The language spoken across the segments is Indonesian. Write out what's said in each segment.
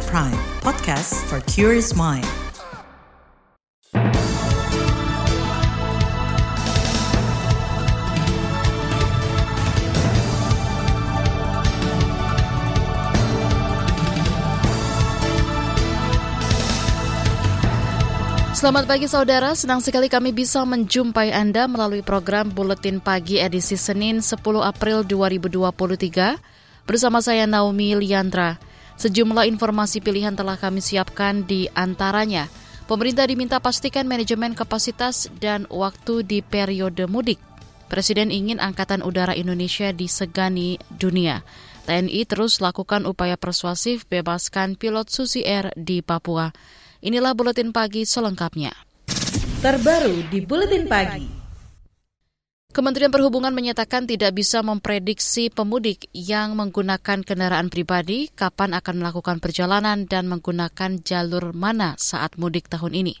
KBR Prime, podcast for curious mind. Selamat pagi saudara, senang sekali kami bisa menjumpai Anda melalui program Buletin Pagi edisi Senin 10 April 2023 bersama saya Naomi Liandra. Sejumlah informasi pilihan telah kami siapkan di antaranya. Pemerintah diminta pastikan manajemen kapasitas dan waktu di periode mudik. Presiden ingin Angkatan Udara Indonesia disegani dunia. TNI terus lakukan upaya persuasif bebaskan pilot Susi Air di Papua. Inilah buletin pagi selengkapnya. Terbaru di buletin pagi. Kementerian Perhubungan menyatakan tidak bisa memprediksi pemudik yang menggunakan kendaraan pribadi kapan akan melakukan perjalanan dan menggunakan jalur mana saat mudik tahun ini.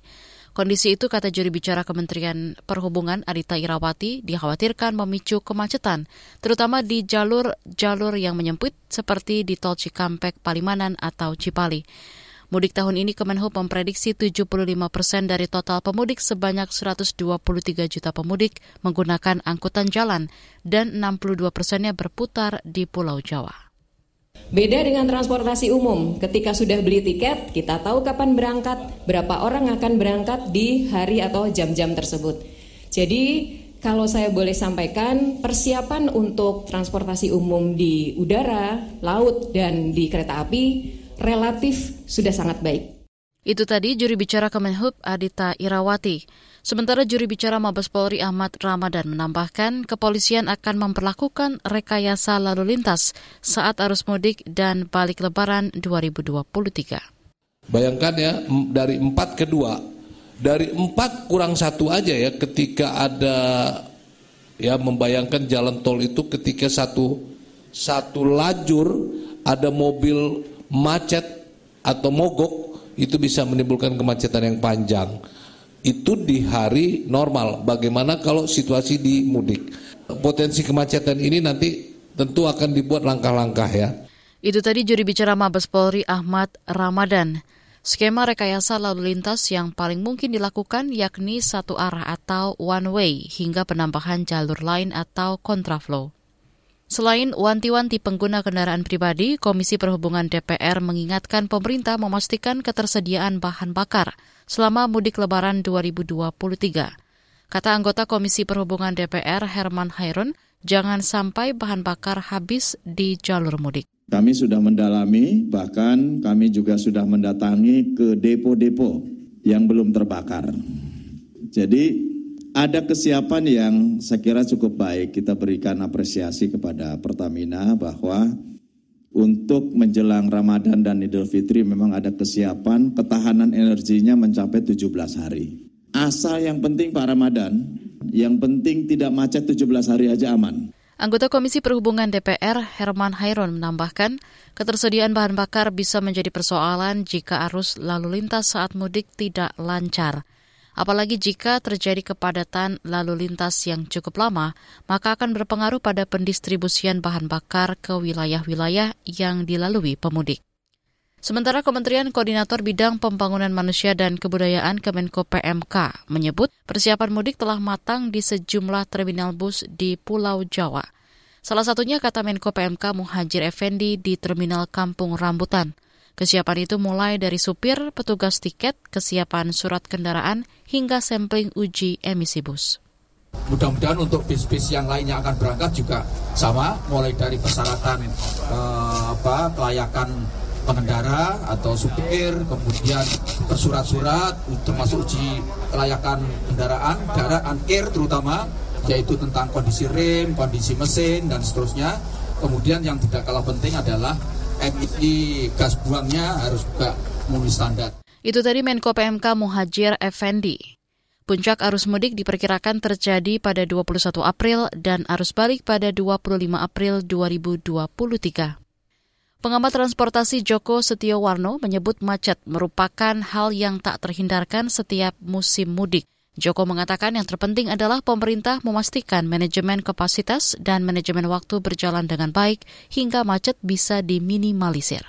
Kondisi itu, kata juri bicara Kementerian Perhubungan Adita Irawati, dikhawatirkan memicu kemacetan, terutama di jalur-jalur yang menyempit seperti di Tol Cikampek, Palimanan, atau Cipali. Mudik tahun ini Kemenhub memprediksi 75 persen dari total pemudik sebanyak 123 juta pemudik menggunakan angkutan jalan dan 62 persennya berputar di Pulau Jawa. Beda dengan transportasi umum, ketika sudah beli tiket, kita tahu kapan berangkat, berapa orang akan berangkat di hari atau jam-jam tersebut. Jadi, kalau saya boleh sampaikan, persiapan untuk transportasi umum di udara, laut, dan di kereta api relatif sudah sangat baik. Itu tadi juri bicara Kemenhub Adita Irawati. Sementara juri bicara Mabes Polri Ahmad Ramadan menambahkan kepolisian akan memperlakukan rekayasa lalu lintas saat arus mudik dan balik lebaran 2023. Bayangkan ya dari empat ke dua, dari empat kurang satu aja ya ketika ada ya membayangkan jalan tol itu ketika satu satu lajur ada mobil macet atau mogok itu bisa menimbulkan kemacetan yang panjang. Itu di hari normal. Bagaimana kalau situasi di mudik? Potensi kemacetan ini nanti tentu akan dibuat langkah-langkah ya. Itu tadi juri bicara Mabes Polri Ahmad Ramadan. Skema rekayasa lalu lintas yang paling mungkin dilakukan yakni satu arah atau one way hingga penambahan jalur lain atau kontraflow. Selain wanti-wanti pengguna kendaraan pribadi, Komisi Perhubungan DPR mengingatkan pemerintah memastikan ketersediaan bahan bakar selama mudik lebaran 2023. Kata anggota Komisi Perhubungan DPR Herman Hairun, jangan sampai bahan bakar habis di jalur mudik. Kami sudah mendalami, bahkan kami juga sudah mendatangi ke depo-depo yang belum terbakar. Jadi ada kesiapan yang saya kira cukup baik. Kita berikan apresiasi kepada Pertamina bahwa untuk menjelang Ramadan dan Idul Fitri memang ada kesiapan ketahanan energinya mencapai 17 hari. Asal yang penting Pak Ramadan, yang penting tidak macet 17 hari aja aman. Anggota Komisi Perhubungan DPR Herman Hairon menambahkan, ketersediaan bahan bakar bisa menjadi persoalan jika arus lalu lintas saat mudik tidak lancar. Apalagi jika terjadi kepadatan lalu lintas yang cukup lama, maka akan berpengaruh pada pendistribusian bahan bakar ke wilayah-wilayah yang dilalui pemudik. Sementara Kementerian Koordinator Bidang Pembangunan Manusia dan Kebudayaan Kemenko PMK menyebut persiapan mudik telah matang di sejumlah terminal bus di Pulau Jawa. Salah satunya kata Menko PMK Muhajir Effendi di Terminal Kampung Rambutan. Kesiapan itu mulai dari supir, petugas tiket, kesiapan surat kendaraan, hingga sampling uji emisi bus. Mudah-mudahan untuk bis-bis yang lainnya akan berangkat juga sama, mulai dari persyaratan eh, apa, kelayakan pengendara atau supir, kemudian bersurat-surat termasuk uji kelayakan kendaraan, kendaraan air terutama, yaitu tentang kondisi rem, kondisi mesin, dan seterusnya. Kemudian yang tidak kalah penting adalah emisi gas buangnya harus juga memenuhi standar. Itu tadi Menko PMK Muhajir Effendi. Puncak arus mudik diperkirakan terjadi pada 21 April dan arus balik pada 25 April 2023. Pengamat transportasi Joko Setiowarno menyebut macet merupakan hal yang tak terhindarkan setiap musim mudik. Joko mengatakan yang terpenting adalah pemerintah memastikan manajemen kapasitas dan manajemen waktu berjalan dengan baik hingga macet bisa diminimalisir.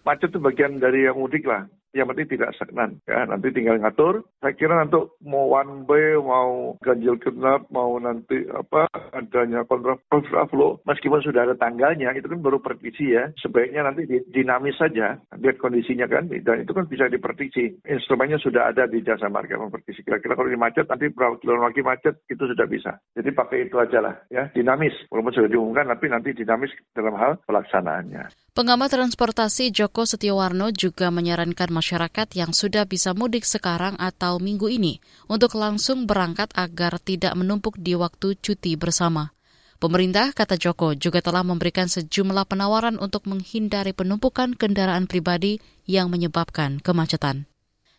Macet itu bagian dari yang mudik lah yang penting tidak stagnan. Ya nanti tinggal ngatur. Saya kira nanti mau one way mau ganjil genap mau nanti apa adanya kontraflow meskipun sudah ada tanggalnya itu kan baru prediksi ya. Sebaiknya nanti dinamis saja. Lihat kondisinya kan dan itu kan bisa diprediksi. Instrumennya sudah ada di jasa marga memprediksi. Kira-kira kalau ini macet nanti berapa kilo lagi macet itu sudah bisa. Jadi pakai itu aja lah ya. Dinamis. Walaupun sudah diumumkan tapi nanti dinamis dalam hal pelaksanaannya. Pengamat transportasi Joko Setiawarno juga menyarankan masyarakat yang sudah bisa mudik sekarang atau minggu ini untuk langsung berangkat agar tidak menumpuk di waktu cuti bersama. Pemerintah, kata Joko, juga telah memberikan sejumlah penawaran untuk menghindari penumpukan kendaraan pribadi yang menyebabkan kemacetan.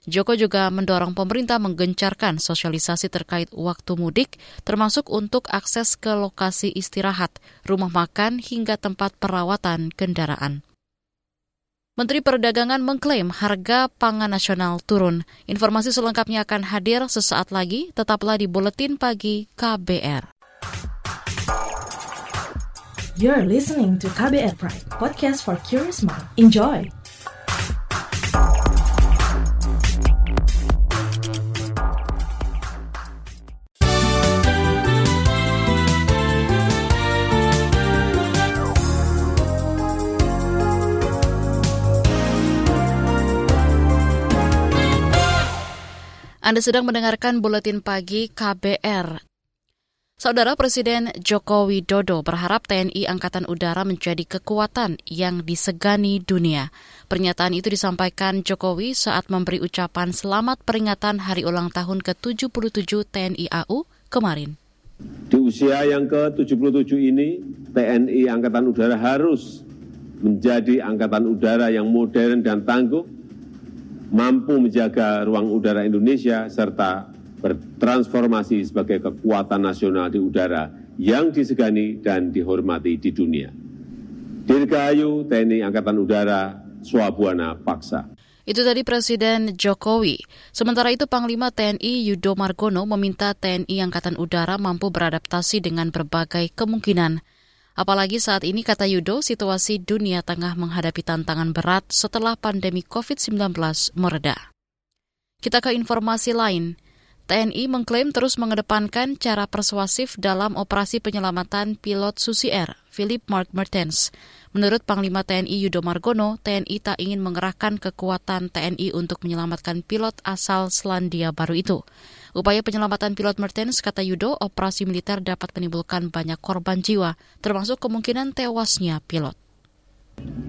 Joko juga mendorong pemerintah menggencarkan sosialisasi terkait waktu mudik, termasuk untuk akses ke lokasi istirahat, rumah makan, hingga tempat perawatan kendaraan. Menteri Perdagangan mengklaim harga pangan nasional turun. Informasi selengkapnya akan hadir sesaat lagi, tetaplah di Buletin Pagi KBR. You're listening to KBR Pride, podcast for curious mind. Enjoy! Anda sedang mendengarkan buletin pagi KBR. Saudara Presiden Joko Widodo berharap TNI Angkatan Udara menjadi kekuatan yang disegani dunia. Pernyataan itu disampaikan Jokowi saat memberi ucapan selamat peringatan hari ulang tahun ke-77 TNI AU kemarin. Di usia yang ke-77 ini, TNI Angkatan Udara harus menjadi angkatan udara yang modern dan tangguh mampu menjaga ruang udara Indonesia serta bertransformasi sebagai kekuatan nasional di udara yang disegani dan dihormati di dunia. Dirgahayu TNI Angkatan Udara Swabuana Paksa. Itu tadi Presiden Jokowi. Sementara itu Panglima TNI Yudo Margono meminta TNI Angkatan Udara mampu beradaptasi dengan berbagai kemungkinan Apalagi saat ini, kata Yudo, situasi dunia tengah menghadapi tantangan berat setelah pandemi COVID-19 mereda. Kita ke informasi lain. TNI mengklaim terus mengedepankan cara persuasif dalam operasi penyelamatan pilot Susi Air, Philip Mark Mertens. Menurut Panglima TNI Yudo Margono, TNI tak ingin mengerahkan kekuatan TNI untuk menyelamatkan pilot asal Selandia Baru itu. Upaya penyelamatan pilot Mertens, kata Yudo, operasi militer dapat menimbulkan banyak korban jiwa, termasuk kemungkinan tewasnya pilot.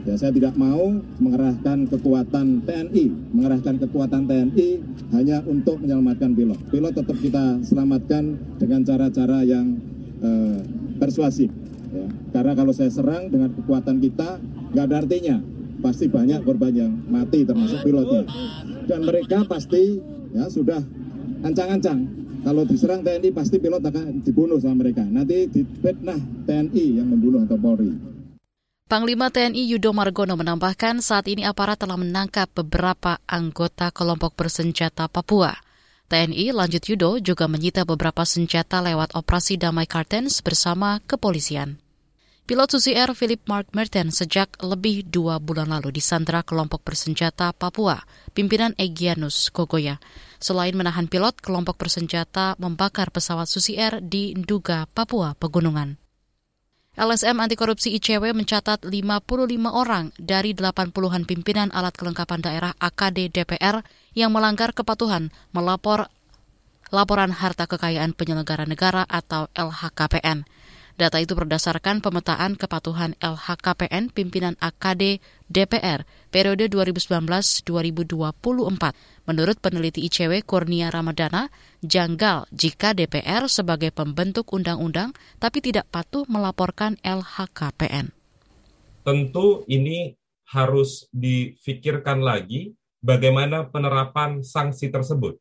Ya, saya tidak mau mengerahkan kekuatan TNI, mengerahkan kekuatan TNI hanya untuk menyelamatkan pilot. Pilot tetap kita selamatkan dengan cara-cara yang eh, persuasif. Ya. Karena kalau saya serang dengan kekuatan kita, nggak ada artinya. Pasti banyak korban yang mati, termasuk pilotnya. Dan mereka pasti ya sudah ancang-ancang kalau diserang TNI pasti pilot akan dibunuh sama mereka. Nanti dipetnah TNI yang membunuh atau Polri. Panglima TNI Yudo Margono menambahkan saat ini aparat telah menangkap beberapa anggota kelompok bersenjata Papua. TNI lanjut Yudo juga menyita beberapa senjata lewat operasi Damai Kartens bersama kepolisian. Pilot Susi Air Philip Mark Merten sejak lebih dua bulan lalu disandra kelompok bersenjata Papua, pimpinan Egyanus Kogoya. Selain menahan pilot, kelompok bersenjata membakar pesawat Susi Air di Nduga, Papua Pegunungan. LSM anti korupsi ICW mencatat 55 orang dari 80-an pimpinan alat kelengkapan daerah AKD DPR yang melanggar kepatuhan melapor laporan harta kekayaan penyelenggara negara atau LHKPN. Data itu berdasarkan pemetaan kepatuhan LHKPN pimpinan AKD DPR periode 2019-2024. Menurut peneliti ICW Kurnia Ramadana, janggal jika DPR sebagai pembentuk undang-undang tapi tidak patuh melaporkan LHKPN. Tentu ini harus difikirkan lagi bagaimana penerapan sanksi tersebut.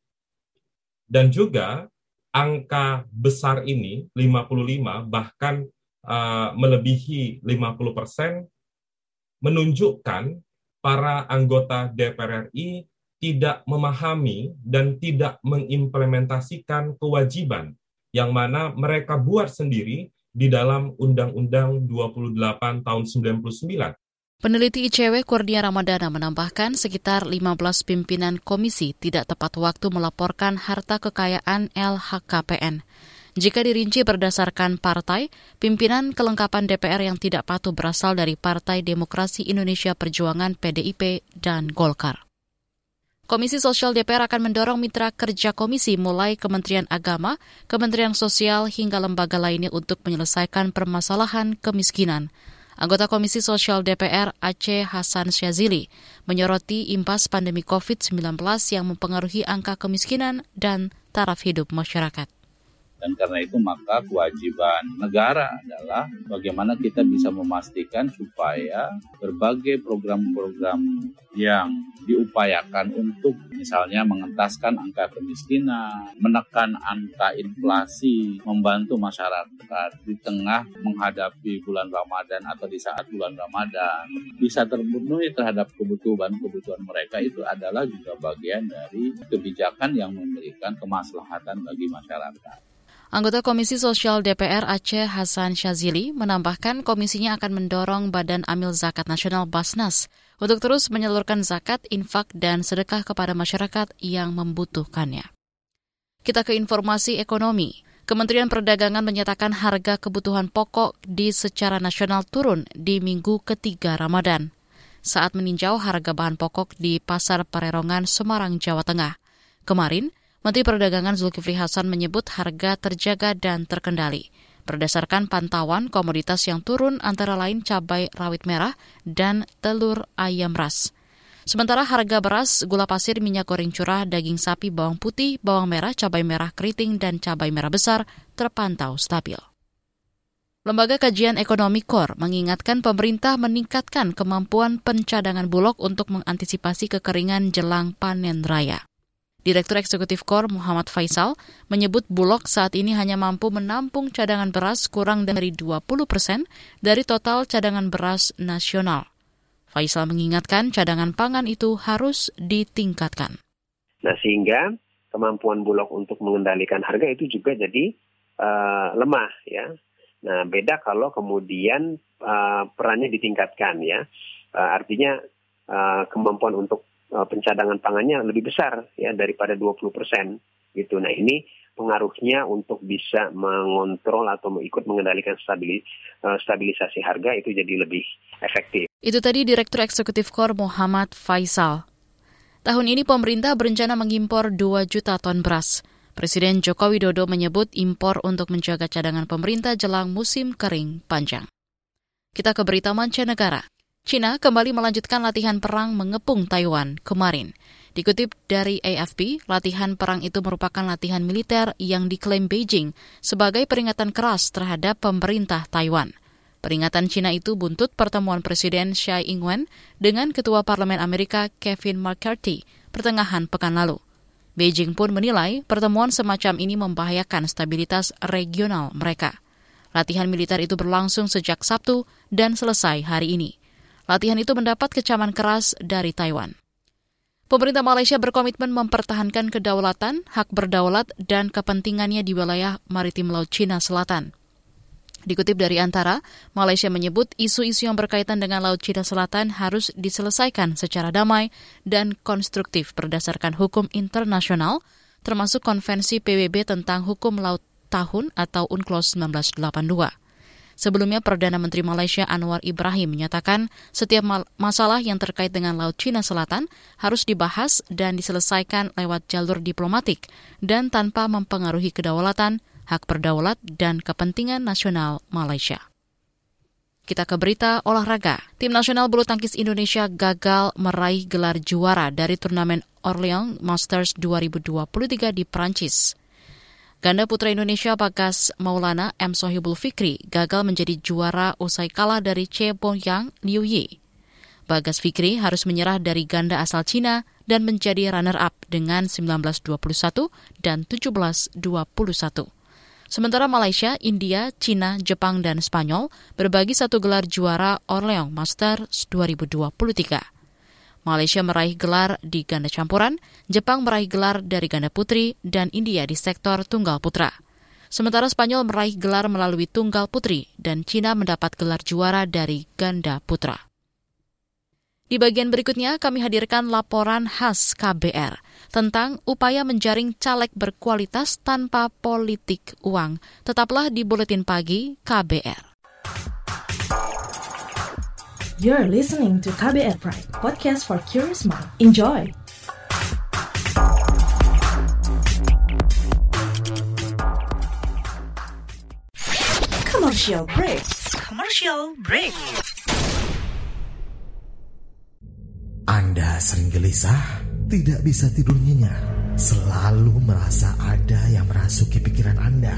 Dan juga angka besar ini 55 bahkan uh, melebihi 50 persen menunjukkan para anggota DPR RI tidak memahami dan tidak mengimplementasikan kewajiban yang mana mereka buat sendiri di dalam Undang-Undang 28 tahun 99 Peneliti ICW Kurnia Ramadana menambahkan sekitar 15 pimpinan komisi tidak tepat waktu melaporkan harta kekayaan LHKPN. Jika dirinci berdasarkan partai, pimpinan kelengkapan DPR yang tidak patuh berasal dari Partai Demokrasi Indonesia Perjuangan PDIP dan Golkar. Komisi Sosial DPR akan mendorong mitra kerja komisi mulai Kementerian Agama, Kementerian Sosial hingga lembaga lainnya untuk menyelesaikan permasalahan kemiskinan. Anggota Komisi Sosial DPR Aceh Hasan Syazili menyoroti impas pandemi COVID-19 yang mempengaruhi angka kemiskinan dan taraf hidup masyarakat. Dan karena itu maka kewajiban negara adalah bagaimana kita bisa memastikan supaya berbagai program-program yang diupayakan untuk misalnya mengentaskan angka kemiskinan, menekan angka inflasi, membantu masyarakat di tengah menghadapi bulan Ramadan atau di saat bulan Ramadan bisa terpenuhi terhadap kebutuhan-kebutuhan mereka itu adalah juga bagian dari kebijakan yang memberikan kemaslahatan bagi masyarakat. Anggota Komisi Sosial DPR Aceh Hasan Syazili menambahkan komisinya akan mendorong Badan Amil Zakat Nasional Basnas untuk terus menyalurkan zakat, infak, dan sedekah kepada masyarakat yang membutuhkannya. Kita ke informasi ekonomi. Kementerian Perdagangan menyatakan harga kebutuhan pokok di secara nasional turun di minggu ketiga Ramadan saat meninjau harga bahan pokok di Pasar Pererongan, Semarang, Jawa Tengah. Kemarin, Menteri Perdagangan Zulkifli Hasan menyebut harga terjaga dan terkendali. Berdasarkan pantauan komoditas yang turun antara lain cabai rawit merah dan telur ayam ras. Sementara harga beras, gula pasir, minyak goreng curah, daging sapi, bawang putih, bawang merah, cabai merah keriting, dan cabai merah besar terpantau stabil. Lembaga Kajian Ekonomi KOR mengingatkan pemerintah meningkatkan kemampuan pencadangan bulog untuk mengantisipasi kekeringan jelang panen raya. Direktur Eksekutif KOR Muhammad Faisal menyebut Bulog saat ini hanya mampu menampung cadangan beras kurang dari 20 persen dari total cadangan beras nasional. Faisal mengingatkan cadangan pangan itu harus ditingkatkan. Nah sehingga kemampuan Bulog untuk mengendalikan harga itu juga jadi uh, lemah ya. Nah beda kalau kemudian uh, perannya ditingkatkan ya. Uh, artinya uh, kemampuan untuk pencadangan pangannya lebih besar ya daripada 20 persen gitu. Nah ini pengaruhnya untuk bisa mengontrol atau ikut mengendalikan uh, stabilisasi harga itu jadi lebih efektif. Itu tadi Direktur Eksekutif KOR Muhammad Faisal. Tahun ini pemerintah berencana mengimpor 2 juta ton beras. Presiden Joko Widodo menyebut impor untuk menjaga cadangan pemerintah jelang musim kering panjang. Kita ke berita mancanegara. China kembali melanjutkan latihan perang mengepung Taiwan kemarin. Dikutip dari AFP, latihan perang itu merupakan latihan militer yang diklaim Beijing sebagai peringatan keras terhadap pemerintah Taiwan. Peringatan China itu buntut pertemuan Presiden Tsai Ing-wen dengan Ketua Parlemen Amerika Kevin McCarthy pertengahan pekan lalu. Beijing pun menilai pertemuan semacam ini membahayakan stabilitas regional mereka. Latihan militer itu berlangsung sejak Sabtu dan selesai hari ini. Latihan itu mendapat kecaman keras dari Taiwan. Pemerintah Malaysia berkomitmen mempertahankan kedaulatan, hak berdaulat, dan kepentingannya di wilayah maritim Laut Cina Selatan. Dikutip dari Antara, Malaysia menyebut isu-isu yang berkaitan dengan Laut Cina Selatan harus diselesaikan secara damai dan konstruktif berdasarkan hukum internasional, termasuk Konvensi PBB tentang Hukum Laut Tahun atau UNCLOS 1982. Sebelumnya, Perdana Menteri Malaysia Anwar Ibrahim menyatakan setiap masalah yang terkait dengan Laut Cina Selatan harus dibahas dan diselesaikan lewat jalur diplomatik dan tanpa mempengaruhi kedaulatan, hak berdaulat, dan kepentingan nasional Malaysia. Kita ke berita olahraga. Tim nasional bulu tangkis Indonesia gagal meraih gelar juara dari turnamen Orleans Masters 2023 di Prancis. Ganda putra Indonesia Bagas Maulana M. Sohibul Fikri gagal menjadi juara usai kalah dari Che Yang Liu Yi. Bagas Fikri harus menyerah dari ganda asal Cina dan menjadi runner-up dengan 1921 dan 1721. Sementara Malaysia, India, Cina, Jepang, dan Spanyol berbagi satu gelar juara Orleans Masters 2023. Malaysia meraih gelar di ganda campuran, Jepang meraih gelar dari ganda putri, dan India di sektor tunggal putra. Sementara Spanyol meraih gelar melalui tunggal putri dan Cina mendapat gelar juara dari ganda putra. Di bagian berikutnya kami hadirkan laporan khas KBR tentang upaya menjaring caleg berkualitas tanpa politik uang. Tetaplah di Buletin Pagi KBR. You're listening to KBR Pride, podcast for curious mind. Enjoy! Commercial break. Commercial break. Anda sering gelisah, tidak bisa tidur nyenyak, selalu merasa ada yang merasuki pikiran Anda.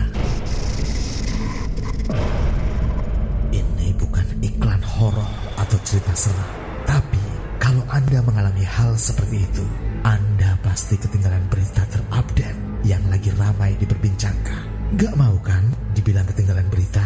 Bukan iklan horor atau cerita seram, tapi kalau Anda mengalami hal seperti itu, Anda pasti ketinggalan berita terupdate yang lagi ramai diperbincangkan. Gak mau kan dibilang ketinggalan berita?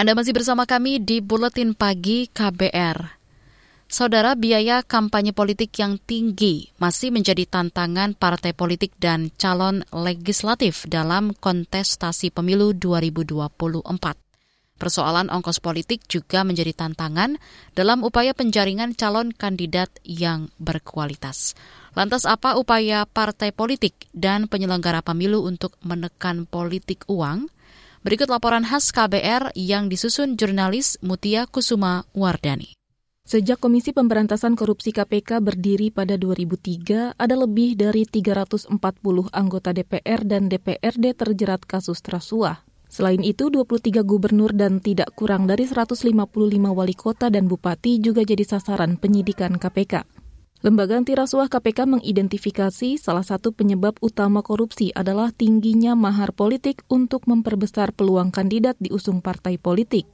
Anda masih bersama kami di Buletin Pagi KBR. Saudara, biaya kampanye politik yang tinggi masih menjadi tantangan partai politik dan calon legislatif dalam kontestasi pemilu 2024. Persoalan ongkos politik juga menjadi tantangan dalam upaya penjaringan calon kandidat yang berkualitas. Lantas apa upaya partai politik dan penyelenggara pemilu untuk menekan politik uang? Berikut laporan khas KBR yang disusun jurnalis Mutia Kusuma Wardani. Sejak Komisi Pemberantasan Korupsi KPK berdiri pada 2003, ada lebih dari 340 anggota DPR dan DPRD terjerat kasus trasuah. Selain itu, 23 gubernur dan tidak kurang dari 155 wali kota dan bupati juga jadi sasaran penyidikan KPK. Lembaga anti rasuah KPK mengidentifikasi salah satu penyebab utama korupsi adalah tingginya mahar politik untuk memperbesar peluang kandidat diusung partai politik.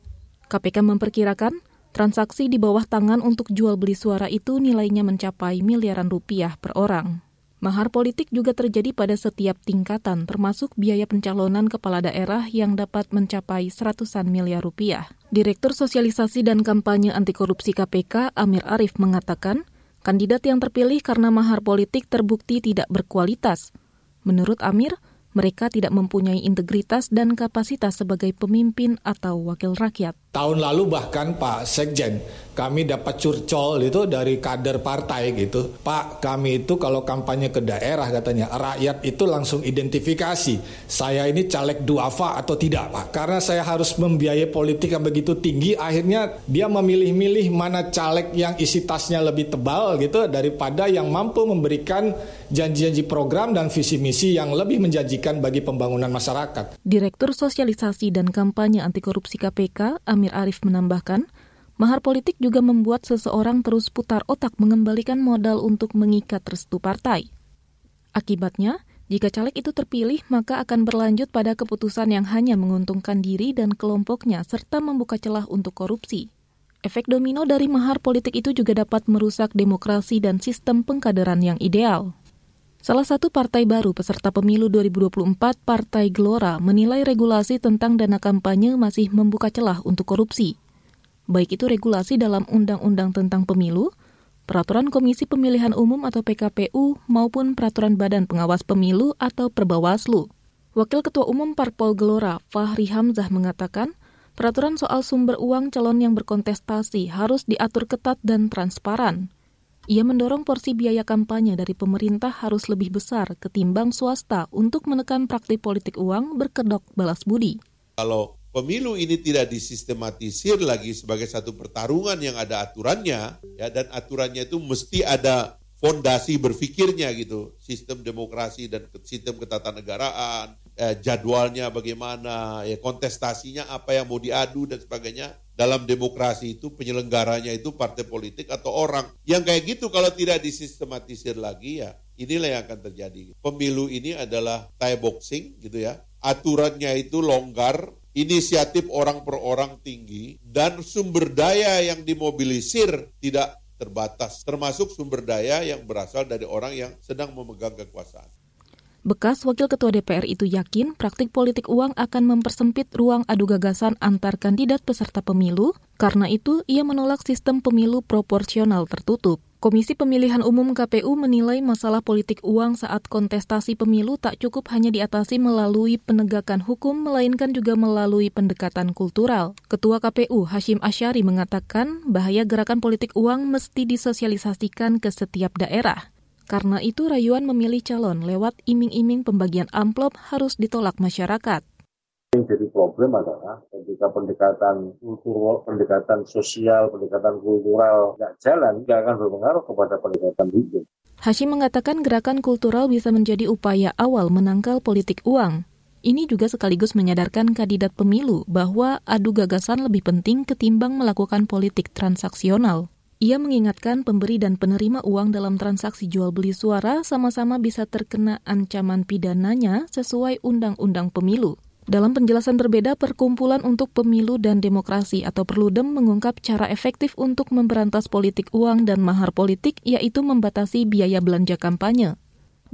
KPK memperkirakan transaksi di bawah tangan untuk jual beli suara itu nilainya mencapai miliaran rupiah per orang. Mahar politik juga terjadi pada setiap tingkatan, termasuk biaya pencalonan kepala daerah yang dapat mencapai seratusan miliar rupiah. Direktur Sosialisasi dan Kampanye Anti Korupsi KPK, Amir Arif, mengatakan, Kandidat yang terpilih karena mahar politik terbukti tidak berkualitas. Menurut Amir, mereka tidak mempunyai integritas dan kapasitas sebagai pemimpin atau wakil rakyat. Tahun lalu bahkan Pak Sekjen, kami dapat curcol itu dari kader partai gitu. Pak, kami itu kalau kampanye ke daerah katanya, rakyat itu langsung identifikasi. Saya ini caleg duafa atau tidak Pak. Karena saya harus membiayai politik yang begitu tinggi, akhirnya dia memilih-milih mana caleg yang isi tasnya lebih tebal gitu daripada yang mampu memberikan janji-janji program dan visi misi yang lebih menjanjikan bagi pembangunan masyarakat. Direktur Sosialisasi dan Kampanye Anti Korupsi KPK, Amir Amir Arif menambahkan, mahar politik juga membuat seseorang terus putar otak mengembalikan modal untuk mengikat restu partai. Akibatnya, jika caleg itu terpilih, maka akan berlanjut pada keputusan yang hanya menguntungkan diri dan kelompoknya serta membuka celah untuk korupsi. Efek domino dari mahar politik itu juga dapat merusak demokrasi dan sistem pengkaderan yang ideal. Salah satu partai baru peserta pemilu 2024, Partai Gelora, menilai regulasi tentang dana kampanye masih membuka celah untuk korupsi. Baik itu regulasi dalam Undang-Undang tentang Pemilu, Peraturan Komisi Pemilihan Umum atau PKPU, maupun Peraturan Badan Pengawas Pemilu atau Perbawaslu. Wakil Ketua Umum Parpol Gelora, Fahri Hamzah mengatakan, peraturan soal sumber uang calon yang berkontestasi harus diatur ketat dan transparan. Ia mendorong porsi biaya kampanye dari pemerintah harus lebih besar ketimbang swasta untuk menekan praktik politik uang berkedok balas budi. Kalau pemilu ini tidak disistematisir lagi sebagai satu pertarungan yang ada aturannya, ya dan aturannya itu mesti ada fondasi berpikirnya gitu, sistem demokrasi dan sistem ketatanegaraan, eh, jadwalnya bagaimana, ya kontestasinya apa yang mau diadu dan sebagainya dalam demokrasi itu penyelenggaranya itu partai politik atau orang. Yang kayak gitu kalau tidak disistematisir lagi ya inilah yang akan terjadi. Pemilu ini adalah Thai boxing gitu ya. Aturannya itu longgar, inisiatif orang per orang tinggi, dan sumber daya yang dimobilisir tidak terbatas, termasuk sumber daya yang berasal dari orang yang sedang memegang kekuasaan. Bekas Wakil Ketua DPR itu yakin praktik politik uang akan mempersempit ruang adu gagasan antar kandidat peserta pemilu, karena itu ia menolak sistem pemilu proporsional tertutup. Komisi Pemilihan Umum KPU menilai masalah politik uang saat kontestasi pemilu tak cukup hanya diatasi melalui penegakan hukum, melainkan juga melalui pendekatan kultural. Ketua KPU Hashim Asyari mengatakan bahaya gerakan politik uang mesti disosialisasikan ke setiap daerah. Karena itu rayuan memilih calon lewat iming-iming pembagian amplop harus ditolak masyarakat. Yang jadi problem adalah ketika pendekatan kultural, pendekatan sosial, pendekatan kultural nggak jalan, nggak akan berpengaruh kepada pendekatan hukum. Hashim mengatakan gerakan kultural bisa menjadi upaya awal menangkal politik uang. Ini juga sekaligus menyadarkan kandidat pemilu bahwa adu gagasan lebih penting ketimbang melakukan politik transaksional. Ia mengingatkan pemberi dan penerima uang dalam transaksi jual beli suara sama-sama bisa terkena ancaman pidananya sesuai Undang-Undang Pemilu. Dalam penjelasan berbeda, Perkumpulan untuk Pemilu dan Demokrasi atau Perludem mengungkap cara efektif untuk memberantas politik uang dan mahar politik, yaitu membatasi biaya belanja kampanye.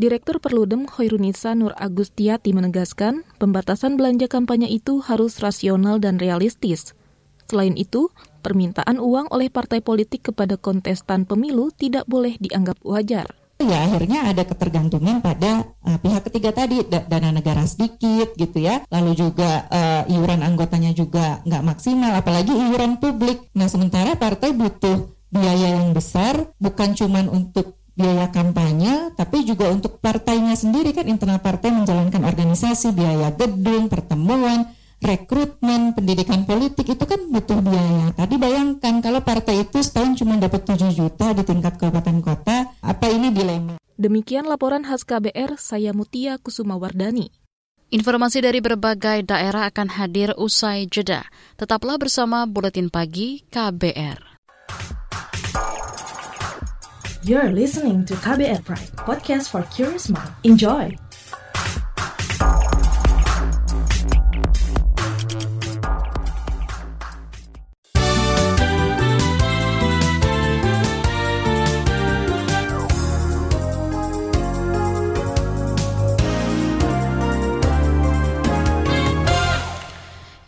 Direktur Perludem Hoirunisa Nur Agustiati menegaskan, pembatasan belanja kampanye itu harus rasional dan realistis. Selain itu, permintaan uang oleh partai politik kepada kontestan pemilu tidak boleh dianggap wajar. Ya akhirnya ada ketergantungan pada uh, pihak ketiga tadi da dana negara sedikit gitu ya, lalu juga uh, iuran anggotanya juga nggak maksimal, apalagi iuran publik. Nah sementara partai butuh biaya yang besar, bukan cuma untuk biaya kampanye, tapi juga untuk partainya sendiri kan internal partai menjalankan organisasi, biaya gedung, pertemuan, rekrutmen, pendidikan politik itu kan Demikian laporan khas KBR, saya Mutia Kusuma Wardani. Informasi dari berbagai daerah akan hadir usai jeda. Tetaplah bersama Buletin Pagi KBR. You're listening to KBR Pride, podcast for curious mind. Enjoy!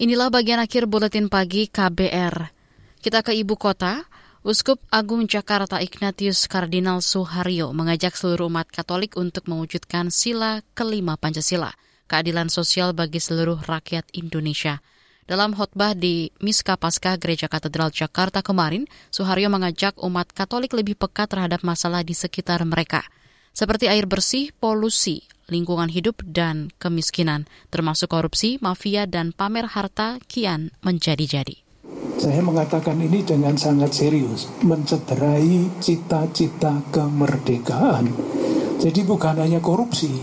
Inilah bagian akhir buletin pagi KBR. Kita ke ibu kota. Uskup Agung Jakarta Ignatius Kardinal Suharyo mengajak seluruh umat Katolik untuk mewujudkan sila kelima Pancasila, keadilan sosial bagi seluruh rakyat Indonesia. Dalam khotbah di Miska Paskah Gereja Katedral Jakarta kemarin, Suharyo mengajak umat Katolik lebih peka terhadap masalah di sekitar mereka, seperti air bersih, polusi, lingkungan hidup, dan kemiskinan, termasuk korupsi, mafia, dan pamer harta kian menjadi-jadi. Saya mengatakan ini dengan sangat serius, mencederai cita-cita kemerdekaan. Jadi bukan hanya korupsi,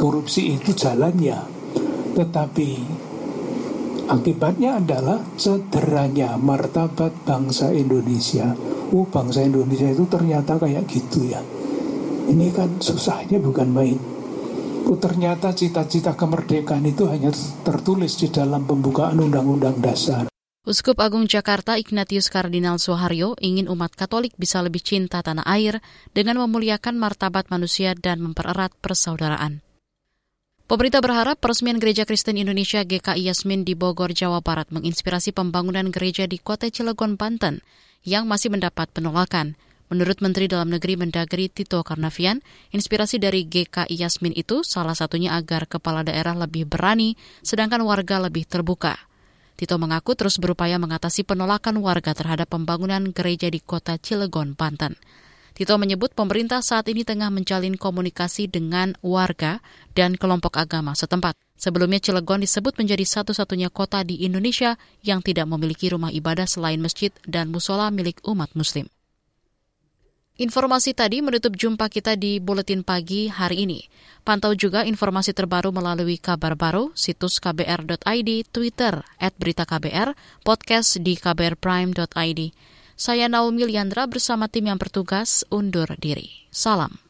korupsi itu jalannya, tetapi akibatnya adalah cederanya martabat bangsa Indonesia. Oh, bangsa Indonesia itu ternyata kayak gitu ya. Ini kan susahnya bukan main. Oh, ternyata cita-cita kemerdekaan itu hanya tertulis di dalam pembukaan Undang-Undang Dasar. Uskup Agung Jakarta Ignatius Kardinal Soeharyo ingin umat Katolik bisa lebih cinta tanah air dengan memuliakan martabat manusia dan mempererat persaudaraan. Pemerintah berharap peresmian Gereja Kristen Indonesia GKI Yasmin di Bogor, Jawa Barat menginspirasi pembangunan gereja di Kota Cilegon, Banten yang masih mendapat penolakan. Menurut Menteri Dalam Negeri Mendagri Tito Karnavian, inspirasi dari GKI Yasmin itu salah satunya agar kepala daerah lebih berani, sedangkan warga lebih terbuka. Tito mengaku terus berupaya mengatasi penolakan warga terhadap pembangunan gereja di kota Cilegon, Banten. Tito menyebut pemerintah saat ini tengah menjalin komunikasi dengan warga dan kelompok agama setempat. Sebelumnya Cilegon disebut menjadi satu-satunya kota di Indonesia yang tidak memiliki rumah ibadah selain masjid dan musola milik umat muslim. Informasi tadi menutup jumpa kita di Buletin Pagi hari ini. Pantau juga informasi terbaru melalui kabar baru, situs kbr.id, Twitter, at berita KBR, podcast di kbrprime.id. Saya Naomi Liandra bersama tim yang bertugas undur diri. Salam.